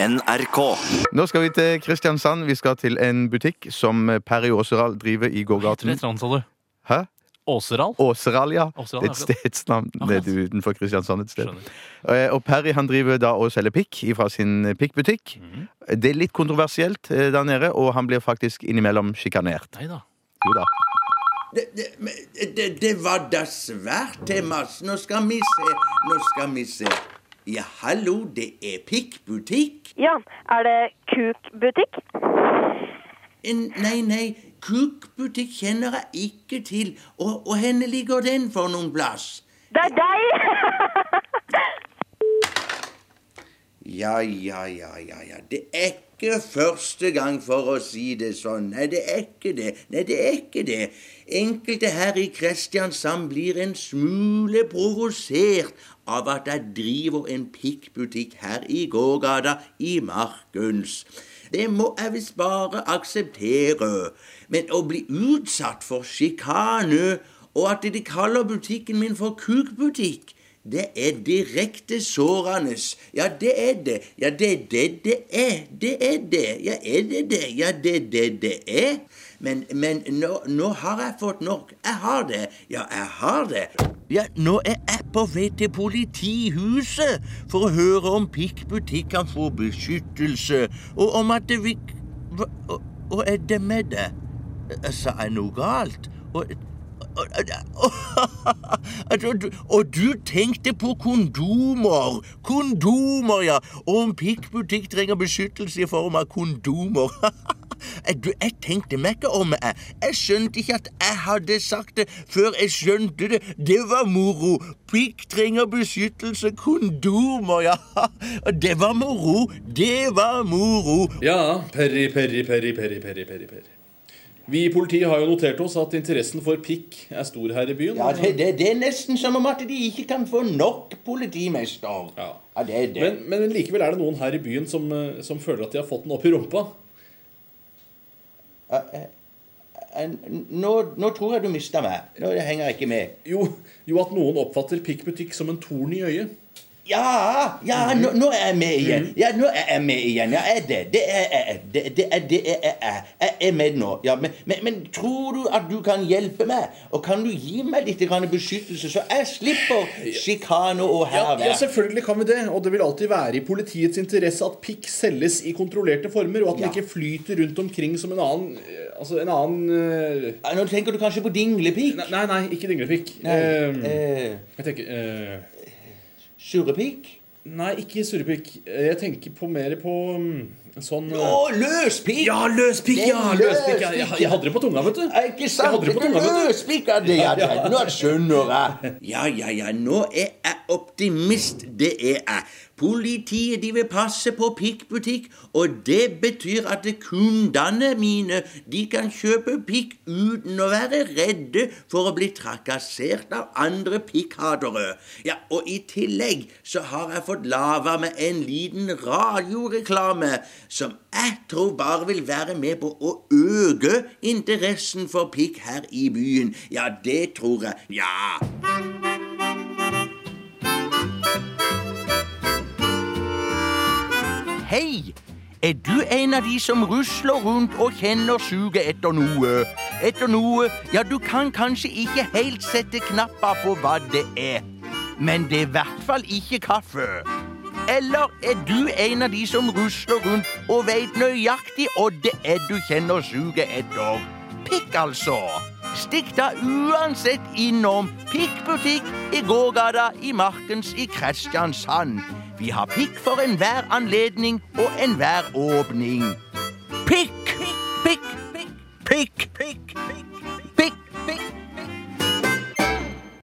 NRK. Nå skal vi til Kristiansand. Vi skal til en butikk som Perry Åseral driver i gågaten. Hva heter du. Hæ? Åseral? Åseral, ja. Åseral, er Et stedsnavn nede utenfor Kristiansand et sted. Skjønner. Eh, Og Perry han driver da og selger pikk fra sin pikkbutikk. Mhm. Det er litt kontroversielt eh, der nede, og han blir faktisk innimellom sjikanert. Nei da. Jo da. Det, det, det, det var da svært, Thomas. Nå skal vi se. Nå skal vi se. Ja, hallo, det er pikkbutikk? Ja, er det kukbutikk? Nei, nei, kukbutikk kjenner jeg ikke til. Og, og henne ligger den for noen plass? Det er deg! Ja, ja, ja, ja, ja. Det er ikke første gang for å si det sånn. Nei, det er ikke det. Nei, det er ikke det. Enkelte her i Kristiansand blir en smule provosert av at jeg driver en pikkbutikk her i gågata i Markuns. Det må jeg visst bare akseptere. Men å bli utsatt for sjikane, og at de kaller butikken min for kukbutikk det er direkte sårende. Ja, det er det. Ja, det er det det er. Det er det. Ja, er det det? Ja, det er det det er. Men, men nå, nå har jeg fått nok. Jeg har det. Ja, jeg har det. Ja, nå er jeg på vei til politihuset for å høre om pikkbutikk kan få beskyttelse, og om at det vil Hva og er det med det? Sa jeg noe galt? Og, og, og, og, og du tenkte på kondomer. Kondomer, ja. Og om pikkbutikk trenger beskyttelse i form av kondomer. Du, jeg tenkte meg ikke om. Jeg, jeg skjønte ikke at jeg hadde sagt det før jeg skjønte det. Det var moro. Pikk trenger beskyttelse. Kondomer, ja. Det var moro. Det var moro. Ja, Perry, Perry, Perry, Perry, Perry, Perry. Vi i politiet har jo notert oss at interessen for pikk er stor her i byen. Ja, det, det, det er nesten som om at de ikke kan få nok politimester. Ja. Ja, det er det. Men, men likevel er det noen her i byen som, eh, som føler at de har fått den opp i rumpa. Eh, Nå, nå tror jeg du mista meg. Nå henger jeg ikke med. Jo, jo at noen oppfatter pikkbutikk som en torn i øyet. Ja, ja, nå, nå er jeg med igjen. Ja, nå er jeg med igjen. Ja, er det. Det er jeg. Det, det er det er jeg. Jeg er med nå. Ja, men, men, men tror du at du kan hjelpe meg? Og kan du gi meg litt beskyttelse, så jeg slipper sjikane og Ja, ja, selvfølgelig kan vi det. Og det vil alltid være i politiets interesse at pikk selges i kontrollerte former, og at den ikke flyter rundt omkring som en annen eh, Altså en annen uh... Nå tenker du kanskje på dinglepikk? Nei, nei, ikke dinglepikk. Nei, Uh, eh, jeg tenker Surrepikk? Nei, ikke surrepikk. Jeg tenker på mer på mm, sånn eh, Å, løspikk! Ja, løspikk! Ja, er løspikk. Ja, jeg, jeg hadde det på tunga, vet du. Er ikke Jeg sant? hadde det på tunga. Løspikk av det, ja. det- Nå skjønner jeg. Ja, ja, ja. Nå er jeg optimist. Det er jeg. Politiet de vil passe på pikkbutikk, og det betyr at kundene mine de kan kjøpe pikk uten å være redde for å bli trakassert av andre pikkhatere. Ja, og i tillegg så har jeg fått lava med en liten radioreklame som jeg tror bare vil være med på å øke interessen for pikk her i byen. Ja, det tror jeg. Ja. Hei! Er du en av de som rusler rundt og kjenner suget etter noe? Etter noe Ja, du kan kanskje ikke helt sette knappa på hva det er. Men det er i hvert fall ikke kaffe. Eller er du en av de som rusler rundt og veit nøyaktig odde er du kjenner suget etter? Pikk, altså. Stikk da uansett innom pikkbutikk i gågata, i Markens, i Kristiansand. Vi har pikk for enhver anledning og enhver åpning. Pikk! Pikk, pikk, pikk, pikk, pikk. pikk.